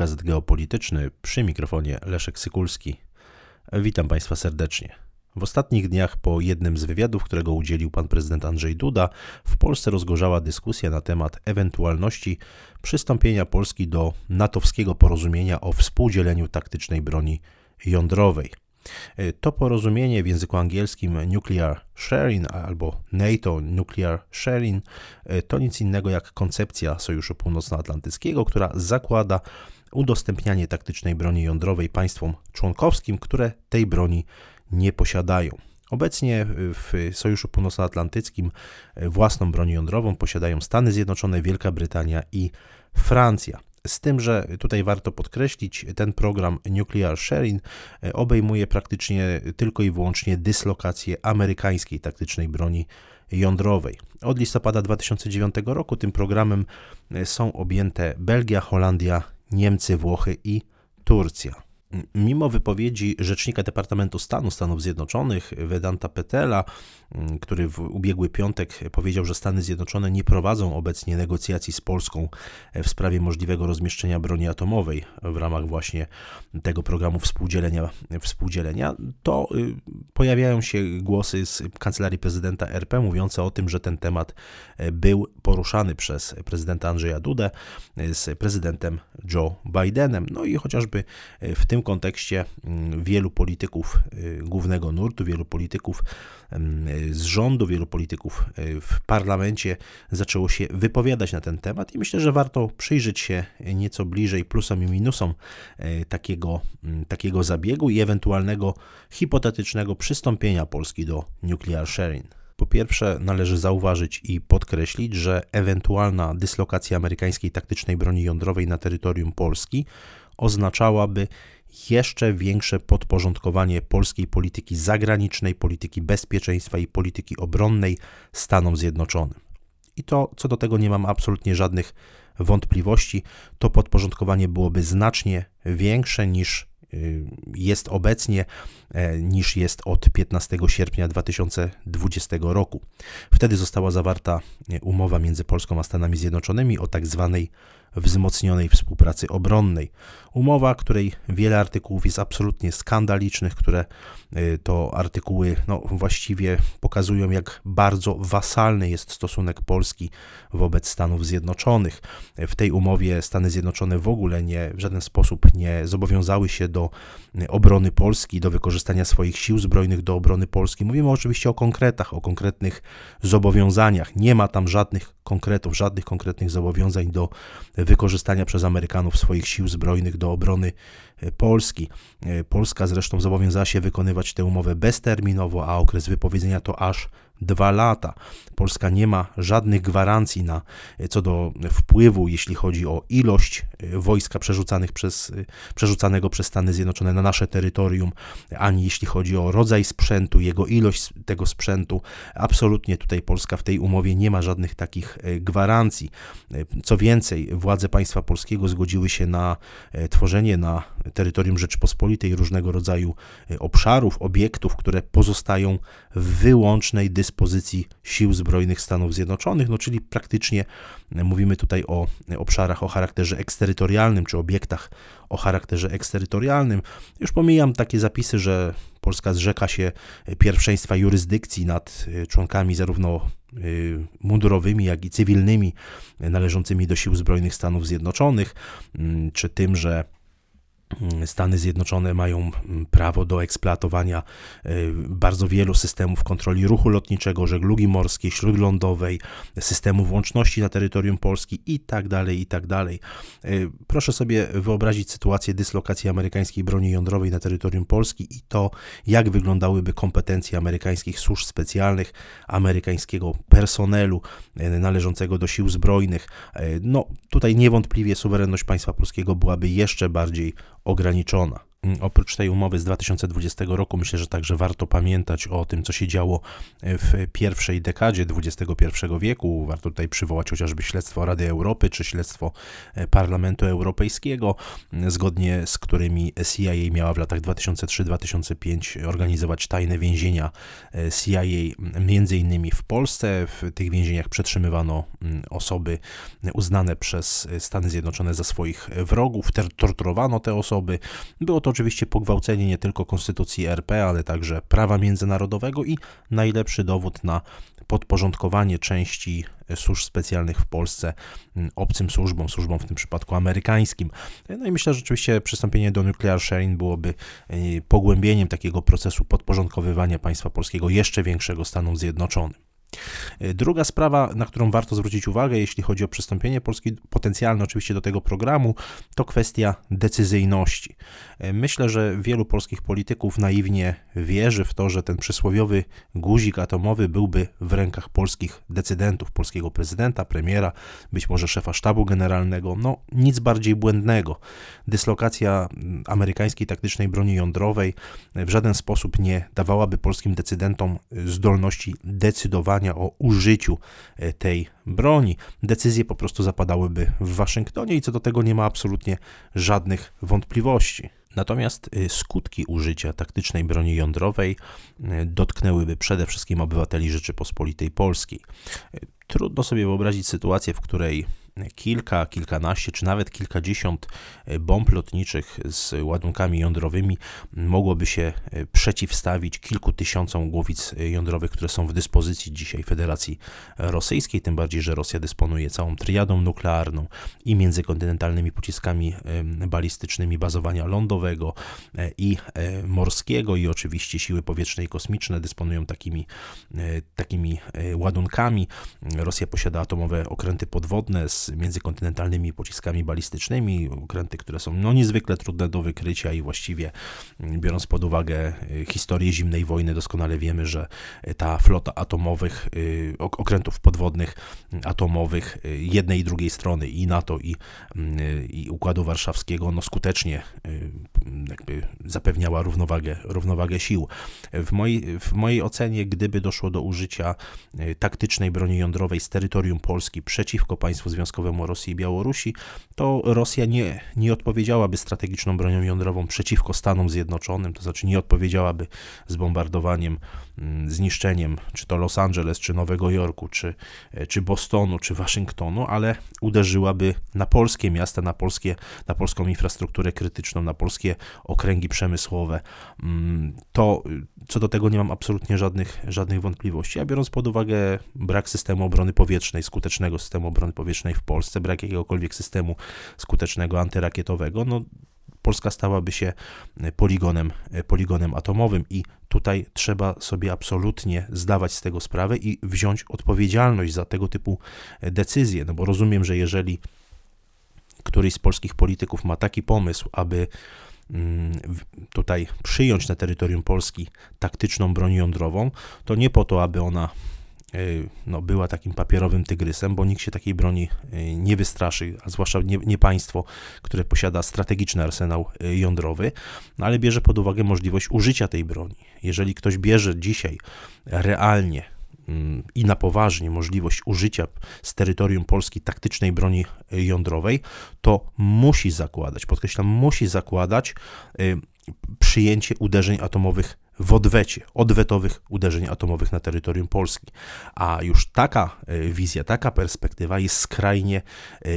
podcast geopolityczny przy mikrofonie Leszek Sykulski. Witam Państwa serdecznie. W ostatnich dniach po jednym z wywiadów, którego udzielił pan prezydent Andrzej Duda, w Polsce rozgorzała dyskusja na temat ewentualności przystąpienia Polski do natowskiego porozumienia o współdzieleniu taktycznej broni jądrowej. To porozumienie w języku angielskim Nuclear Sharing albo NATO Nuclear Sharing to nic innego jak koncepcja Sojuszu Północnoatlantyckiego, która zakłada udostępnianie taktycznej broni jądrowej państwom członkowskim, które tej broni nie posiadają. Obecnie w Sojuszu Północnoatlantyckim własną broń jądrową posiadają Stany Zjednoczone, Wielka Brytania i Francja. Z tym, że tutaj warto podkreślić, ten program Nuclear Sharing obejmuje praktycznie tylko i wyłącznie dyslokację amerykańskiej taktycznej broni jądrowej. Od listopada 2009 roku tym programem są objęte Belgia, Holandia, Niemcy, Włochy i Turcja. Mimo wypowiedzi rzecznika Departamentu Stanu Stanów Zjednoczonych, Vedanta Petela, który w ubiegły piątek powiedział, że Stany Zjednoczone nie prowadzą obecnie negocjacji z Polską w sprawie możliwego rozmieszczenia broni atomowej w ramach właśnie tego programu współdzielenia, współdzielenia to y, pojawiają się głosy z Kancelarii Prezydenta RP mówiące o tym, że ten temat e, był poruszany przez prezydenta Andrzeja Dudę e, z prezydentem Joe Bidenem. No i chociażby e, w tym tym kontekście mm, wielu polityków y, głównego nurtu, wielu polityków mm, z rządu, wielu polityków y, w parlamencie zaczęło się wypowiadać na ten temat i myślę, że warto przyjrzeć się nieco bliżej plusom i minusom y, takiego, mm, takiego zabiegu i ewentualnego hipotetycznego przystąpienia Polski do nuclear sharing. Po pierwsze, należy zauważyć i podkreślić, że ewentualna dyslokacja amerykańskiej taktycznej broni jądrowej na terytorium Polski oznaczałaby jeszcze większe podporządkowanie polskiej polityki zagranicznej, polityki bezpieczeństwa i polityki obronnej Stanom Zjednoczonym. I to co do tego nie mam absolutnie żadnych wątpliwości. To podporządkowanie byłoby znacznie większe niż y, jest obecnie, e, niż jest od 15 sierpnia 2020 roku. Wtedy została zawarta e, umowa między Polską a Stanami Zjednoczonymi o tak zwanej wzmocnionej współpracy obronnej. Umowa, której wiele artykułów jest absolutnie skandalicznych, które to artykuły no, właściwie pokazują, jak bardzo wasalny jest stosunek Polski wobec Stanów Zjednoczonych. W tej umowie Stany Zjednoczone w ogóle nie, w żaden sposób nie zobowiązały się do y, obrony Polski, do wykorzystania swoich sił zbrojnych do obrony Polski. Mówimy oczywiście o konkretach, o konkretnych zobowiązaniach. Nie ma tam żadnych konkretów, żadnych konkretnych zobowiązań do wykorzystania przez Amerykanów swoich sił zbrojnych do obrony Polski. Polska zresztą zobowiązała się wykonywać tę umowę bezterminowo, a okres wypowiedzenia to aż dwa lata. Polska nie ma żadnych gwarancji na, co do wpływu, jeśli chodzi o ilość e, wojska przerzucanych przez, e, przerzucanego przez Stany Zjednoczone na nasze terytorium, ani jeśli chodzi o rodzaj sprzętu, jego ilość tego sprzętu. Absolutnie tutaj Polska w tej umowie nie ma żadnych takich e, gwarancji. Co więcej, władze państwa polskiego zgodziły się na tworzenie na terytorium Rzeczypospolitej różnego rodzaju obszarów, obiektów, które pozostają w wyłącznej dyspozycji dyspozycji sił zbrojnych Stanów Zjednoczonych, no czyli praktycznie mówimy tutaj o obszarach o charakterze eksterytorialnym, czy obiektach o charakterze eksterytorialnym. Już pomijam takie zapisy, że Polska zrzeka się pierwszeństwa jurysdykcji nad członkami zarówno y, mundurowymi, jak i cywilnymi należącymi do sił zbrojnych Stanów Zjednoczonych, mm, czy tym, że Stany Zjednoczone mają mm, prawo do eksploatowania e, bardzo wielu systemów kontroli ruchu lotniczego, żeglugi morskiej, śródlądowej, systemów łączności na terytorium Polski i tak dalej, i tak. E, proszę sobie wyobrazić sytuację dyslokacji amerykańskiej broni jądrowej na terytorium Polski i to, jak wyglądałyby kompetencje amerykańskich służb specjalnych, amerykańskiego personelu e, należącego do sił zbrojnych. No, tutaj niewątpliwie suwerenność państwa polskiego byłaby jeszcze bardziej ograniczona. Mm, oprócz tej umowy z 2020 roku, myślę, że także warto pamiętać o tym, co się działo e, w pierwszej dekadzie XXI wieku. Warto tutaj przywołać chociażby śledztwo Rady Europy czy śledztwo e, Parlamentu Europejskiego, mm, zgodnie z którymi CIA miała w latach 2003-2005 organizować tajne więzienia e, CIA, między innymi w Polsce. W tych więzieniach przetrzymywano mm, osoby uznane przez Stany Zjednoczone za swoich wrogów, torturowano te osoby. Było to oczywiście pogwałcenie nie tylko konstytucji RP, ale także prawa międzynarodowego i najlepszy dowód na podporządkowanie części służb specjalnych w Polsce mm, obcym służbom, służbom w tym przypadku amerykańskim. No i myślę, że rzeczywiście przystąpienie do nuclear sharing byłoby e, pogłębieniem takiego procesu podporządkowywania państwa polskiego jeszcze większego Stanom Zjednoczonym. Druga sprawa, na którą warto zwrócić uwagę, jeśli chodzi o przystąpienie Polski potencjalne oczywiście do tego programu, to kwestia decyzyjności. Myślę, że wielu polskich polityków naiwnie wierzy w to, że ten przysłowiowy guzik atomowy byłby w rękach polskich decydentów, polskiego prezydenta, premiera, być może szefa sztabu generalnego. No, nic bardziej błędnego. Dyslokacja amerykańskiej taktycznej broni jądrowej w żaden sposób nie dawałaby polskim decydentom zdolności decydowania o użyciu e, tej broni. Decyzje po prostu zapadałyby w Waszyngtonie i co do tego nie ma absolutnie żadnych wątpliwości. Natomiast e, skutki użycia taktycznej broni jądrowej e, dotknęłyby przede wszystkim obywateli Rzeczypospolitej Polskiej. Trudno sobie wyobrazić sytuację, w której kilka, kilkanaście czy nawet kilkadziesiąt e, bomb lotniczych z ładunkami jądrowymi mogłoby się e, przeciwstawić kilku tysiącom głowic e, jądrowych, które są w dyspozycji dzisiaj Federacji Rosyjskiej, tym bardziej, że Rosja dysponuje całą triadą nuklearną i międzykontynentalnymi pociskami balistycznymi bazowania lądowego i morskiego i oczywiście siły powietrzne i kosmiczne dysponują takimi, takimi ładunkami. Rosja posiada atomowe okręty podwodne z międzykontynentalnymi pociskami balistycznymi, okręty, które są no, niezwykle trudne do wykrycia i właściwie mm, biorąc pod uwagę y, historię zimnej wojny, doskonale wiemy, że ta flota atomowych, y, okrętów podwodnych mm, atomowych y, jednej i drugiej strony i NATO i, mm, i Układu Warszawskiego no, skutecznie jakby zapewniała równowagę, równowagę sił. W mojej, w mojej ocenie, gdyby doszło do użycia taktycznej broni jądrowej z terytorium Polski przeciwko państwu związkowemu, związkowemu Rosji i Białorusi, to Rosja nie, nie odpowiedziałaby strategiczną bronią jądrową przeciwko Stanom Zjednoczonym, to znaczy nie odpowiedziałaby zbombardowaniem, mm, zniszczeniem czy to Los Angeles, czy Nowego Jorku, czy, e, czy Bostonu, czy Waszyngtonu, ale uderzyłaby na polskie miasta, na, polskie, na polską infrastrukturę krytyczną, na polskie okręgi przemysłowe. Mm, to co do tego nie mam absolutnie żadnych, żadnych wątpliwości. A biorąc pod uwagę brak systemu obrony powietrznej, skutecznego systemu obrony powietrznej w Polsce, brak jakiegokolwiek systemu skutecznego antyrakietowego, no Polska stałaby się poligonem, poligonem atomowym i tutaj trzeba sobie absolutnie zdawać z tego sprawę i wziąć odpowiedzialność za tego typu decyzje, no bo rozumiem, że jeżeli któryś z polskich polityków ma taki pomysł, aby mm, tutaj przyjąć na terytorium Polski taktyczną broń jądrową, to nie po to, aby ona no, była takim papierowym tygrysem, bo nikt się takiej broni y, nie wystraszy, a zwłaszcza nie, nie państwo, które posiada strategiczny arsenał y, jądrowy, no, ale bierze pod uwagę możliwość użycia tej broni. Jeżeli ktoś bierze dzisiaj realnie mm, i na poważnie możliwość użycia z terytorium Polski taktycznej broni jądrowej, to musi zakładać, podkreślam, musi zakładać przyjęcie uderzeń atomowych w odwecie, odwetowych uderzeń atomowych na terytorium Polski. A już taka e, wizja, taka perspektywa jest skrajnie e,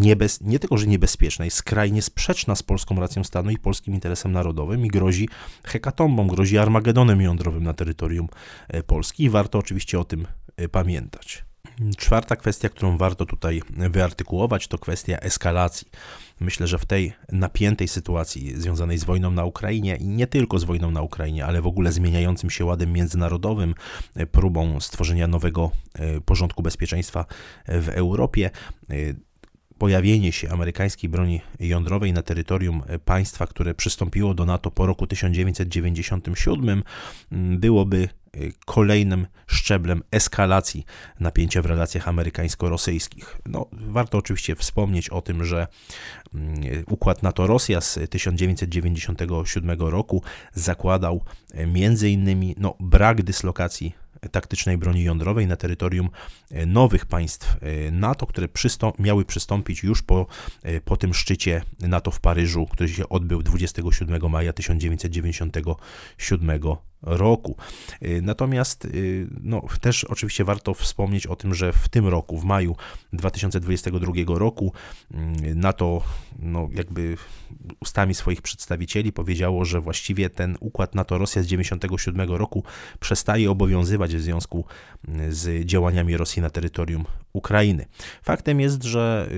niebez, nie tylko, że niebezpieczna, jest skrajnie sprzeczna z polską racją stanu i polskim interesem narodowym i grozi hekatombą, grozi armagedonem jądrowym na terytorium e, Polski i warto oczywiście o tym pamiętać. Czwarta kwestia, którą warto tutaj wyartykułować, to kwestia eskalacji. Myślę, że w tej napiętej sytuacji związanej z wojną na Ukrainie i nie tylko z wojną na Ukrainie, ale w ogóle zmieniającym się ładem międzynarodowym, próbą stworzenia nowego e, porządku bezpieczeństwa w Europie, e, pojawienie się amerykańskiej broni jądrowej na terytorium państwa, które przystąpiło do NATO po roku 1997, byłoby kolejnym szczeblem eskalacji napięcia w relacjach amerykańsko-rosyjskich. No, warto oczywiście wspomnieć o tym, że mm, układ NATO-Rosja z 1997 roku zakładał y, między innymi no, brak dyslokacji taktycznej broni jądrowej na terytorium e, nowych państw e, NATO, które przystąp miały przystąpić już po, e, po tym szczycie NATO w Paryżu, który się odbył 27 maja 1997 roku. Y, natomiast y, no, też oczywiście warto wspomnieć o tym, że w tym roku, w maju 2022 roku, y, NATO no, jakby ustami swoich przedstawicieli powiedziało, że właściwie ten układ NATO-Rosja z 1997 roku przestaje obowiązywać w związku z działaniami Rosji na terytorium Ukrainy. Faktem jest, że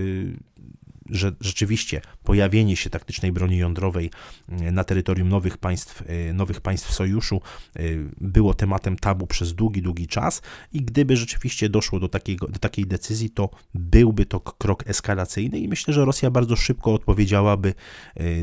że rzeczywiście pojawienie się taktycznej broni jądrowej e, na terytorium nowych państw, e, nowych państw sojuszu e, było tematem tabu przez długi, długi czas i gdyby rzeczywiście doszło do, takiego, do takiej decyzji, to byłby to krok eskalacyjny i myślę, że Rosja bardzo szybko odpowiedziałaby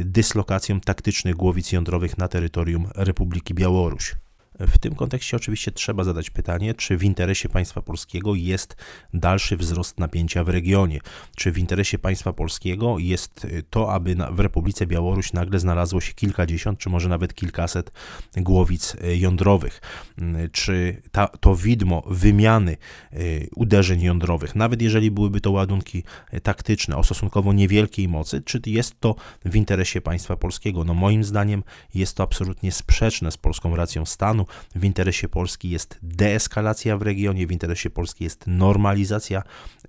dyslokacją taktycznych głowic jądrowych na terytorium Republiki Białoruś. W tym kontekście oczywiście trzeba zadać pytanie, czy w interesie państwa polskiego jest dalszy wzrost napięcia w regionie? Czy w interesie państwa polskiego jest to, aby w Republice Białoruś nagle znalazło się kilkadziesiąt, czy może nawet kilkaset głowic e, jądrowych? Mm, czy ta, to widmo wymiany e, uderzeń jądrowych, nawet jeżeli byłyby to ładunki taktyczne o stosunkowo niewielkiej mocy, czy jest to w interesie państwa polskiego? No moim zdaniem jest to absolutnie sprzeczne z polską racją stanu, w interesie Polski jest deeskalacja w regionie, w interesie Polski jest normalizacja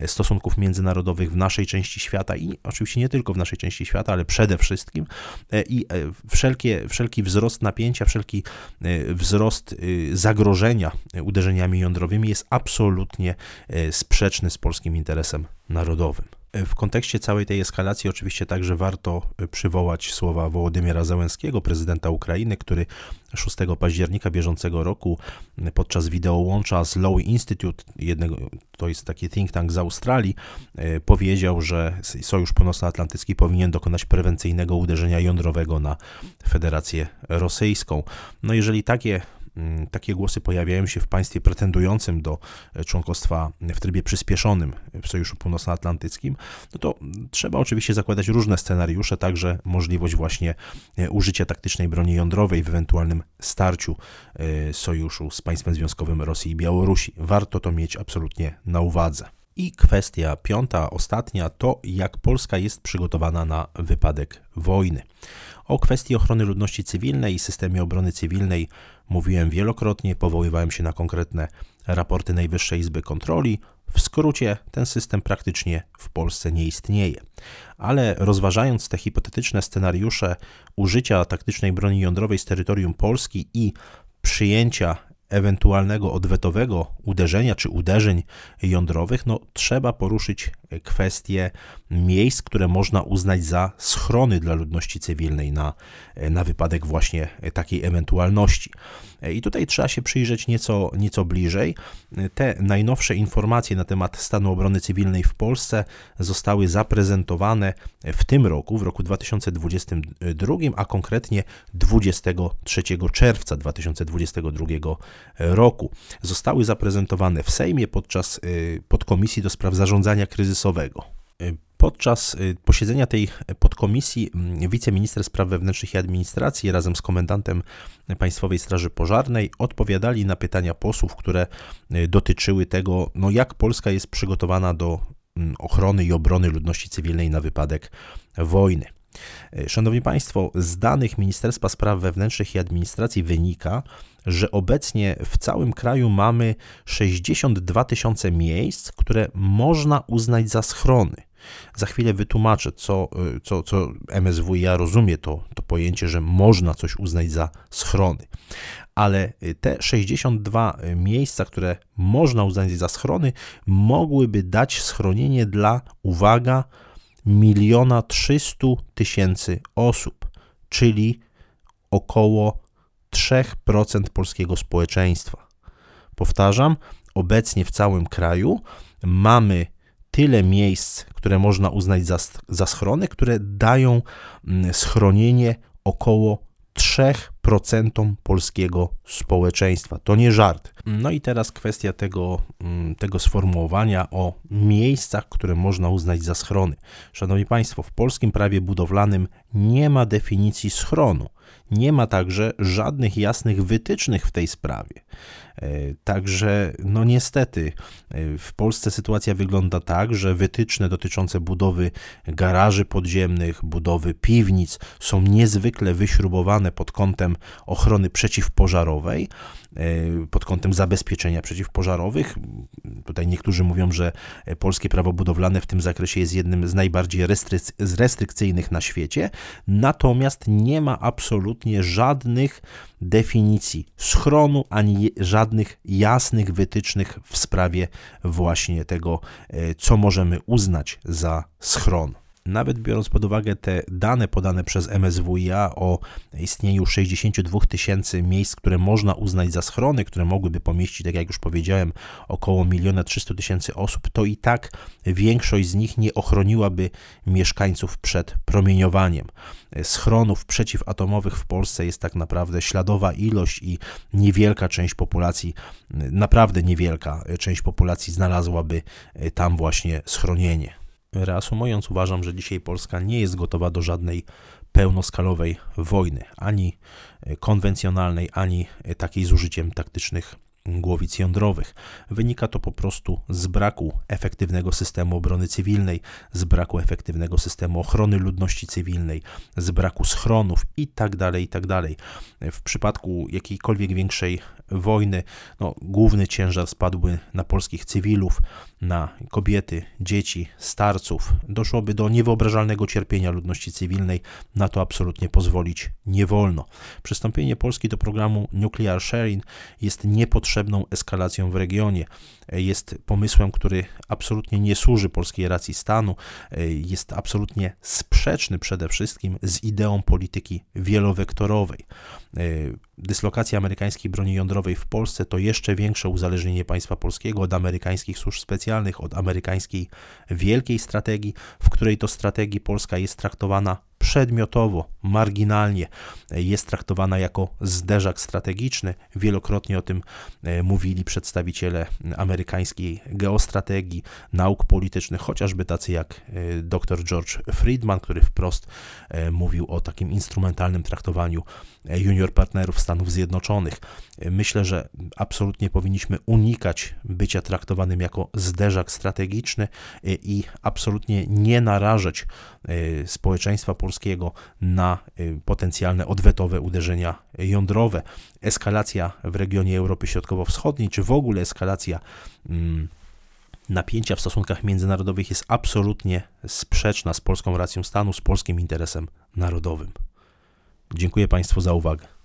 stosunków międzynarodowych w naszej części świata i oczywiście nie tylko w naszej części świata, ale przede wszystkim e, i e, wszelkie, wszelki wzrost napięcia, wszelki e, wzrost zagrożenia uderzeniami jądrowymi jest absolutnie sprzeczny z polskim interesem narodowym. W kontekście całej tej eskalacji oczywiście także warto przywołać słowa Wołodymyra Załęskiego, prezydenta Ukrainy, który 6 października bieżącego roku podczas wideołącza z Lowy Institute, jednego, to jest taki think tank z Australii, e, powiedział, że Sojusz Północnoatlantycki powinien dokonać prewencyjnego uderzenia jądrowego na Federację Rosyjską. No jeżeli takie takie głosy pojawiają się w państwie pretendującym do e, członkostwa w trybie przyspieszonym w Sojuszu Północnoatlantyckim, no to trzeba oczywiście zakładać różne scenariusze, także możliwość właśnie e, użycia taktycznej broni jądrowej w ewentualnym starciu e, sojuszu z państwem związkowym Rosji i Białorusi. Warto to mieć absolutnie na uwadze. I kwestia piąta, ostatnia, to jak Polska jest przygotowana na wypadek wojny. O kwestii ochrony ludności cywilnej i systemie obrony cywilnej mówiłem wielokrotnie, powoływałem się na konkretne raporty Najwyższej Izby Kontroli. W skrócie, ten system praktycznie w Polsce nie istnieje. Ale rozważając te hipotetyczne scenariusze użycia taktycznej broni jądrowej z terytorium Polski i przyjęcia ewentualnego odwetowego uderzenia czy uderzeń jądrowych, no, trzeba poruszyć kwestie miejsc, które można uznać za schrony dla ludności cywilnej na, na wypadek właśnie takiej ewentualności. I tutaj trzeba się przyjrzeć nieco, nieco bliżej. Te najnowsze informacje na temat stanu obrony cywilnej w Polsce zostały zaprezentowane w tym roku, w roku 2022, a konkretnie 23 czerwca 2022 roku. Zostały zaprezentowane w Sejmie podczas y, podkomisji do spraw zarządzania kryzysowego. Y, podczas y, posiedzenia tej podkomisji mm, wiceminister spraw wewnętrznych i administracji razem z komendantem Państwowej Straży Pożarnej odpowiadali na pytania posłów, które dotyczyły tego, no jak Polska jest przygotowana do mm, ochrony i obrony ludności cywilnej na wypadek wojny. Szanowni Państwo, z danych Ministerstwa Spraw Wewnętrznych i Administracji wynika, że obecnie w całym kraju mamy 62 tysiące miejsc, które można uznać za schrony. Za chwilę wytłumaczę, co, co, co MSWiA rozumie to, to pojęcie, że można coś uznać za schrony. Ale te 62 miejsca, które można uznać za schrony, mogłyby dać schronienie dla, uwaga, miliona 300 tysięcy osób, czyli około 3% polskiego społeczeństwa. Powtarzam, obecnie w całym kraju mamy tyle miejsc, które można uznać za, za schrony, które dają mm, schronienie około 3% procentom polskiego społeczeństwa. To nie żart. No i teraz kwestia tego, mm, tego sformułowania o miejscach, które można uznać za schrony. Szanowni Państwo, w polskim prawie budowlanym nie ma definicji schronu. Nie ma także żadnych jasnych wytycznych w tej sprawie. E, także, no niestety, e, w Polsce sytuacja wygląda tak, że wytyczne dotyczące budowy garaży podziemnych, budowy piwnic są niezwykle wyśrubowane pod kątem ochrony przeciwpożarowej, e, pod kątem zabezpieczenia przeciwpożarowych. Tutaj niektórzy mówią, że polskie prawo budowlane w tym zakresie jest jednym z najbardziej restrykcyjnych na świecie, natomiast nie ma absolutnie żadnych definicji schronu, ani żadnych jasnych wytycznych w sprawie właśnie tego, e, co możemy uznać za schron. Nawet biorąc pod uwagę te dane podane przez MSWiA o istnieniu 62 tysięcy miejsc, które można uznać za schrony, które mogłyby pomieścić, tak jak już powiedziałem, około 1 300 tysięcy osób, to i tak większość z nich nie ochroniłaby mieszkańców przed promieniowaniem. Schronów przeciwatomowych w Polsce jest tak naprawdę śladowa ilość i niewielka część populacji, naprawdę niewielka część populacji znalazłaby tam właśnie schronienie. Reasumując, uważam, że dzisiaj Polska nie jest gotowa do żadnej pełnoskalowej wojny, ani konwencjonalnej, ani takiej z użyciem taktycznych głowic jądrowych. Wynika to po prostu z braku efektywnego systemu obrony cywilnej, z braku efektywnego systemu ochrony ludności cywilnej, z braku schronów itd. Tak itd. Tak w przypadku jakiejkolwiek większej wojny, no, główny ciężar spadłby na polskich cywilów, na kobiety, dzieci, starców. Doszłoby do niewyobrażalnego cierpienia ludności cywilnej. Na to absolutnie pozwolić nie wolno. Przystąpienie Polski do programu Nuclear Sharing jest niepotrzebną eskalacją w regionie. Jest pomysłem, który absolutnie nie służy polskiej racji stanu, jest absolutnie sprzeczny przede wszystkim z ideą polityki wielowektorowej. Dyslokacja amerykańskiej broni jądrowej w Polsce to jeszcze większe uzależnienie państwa polskiego od amerykańskich służb specjalnych, od amerykańskiej wielkiej strategii, w której to strategii Polska jest traktowana przedmiotowo, marginalnie jest traktowana jako zderzak strategiczny. Wielokrotnie o tym e, mówili przedstawiciele amerykańskiej geostrategii, nauk politycznych, chociażby tacy jak e, dr George Friedman, który wprost e, mówił o takim instrumentalnym traktowaniu junior partnerów Stanów Zjednoczonych. Myślę, że absolutnie powinniśmy unikać bycia traktowanym jako zderzak strategiczny i absolutnie nie narażać społeczeństwa polskiego na y, potencjalne odwetowe uderzenia jądrowe. Eskalacja w regionie Europy Środkowo-Wschodniej, czy w ogóle eskalacja mm, napięcia w stosunkach międzynarodowych jest absolutnie sprzeczna z polską racją stanu, z polskim interesem narodowym. Dziękuję Państwu za uwagę.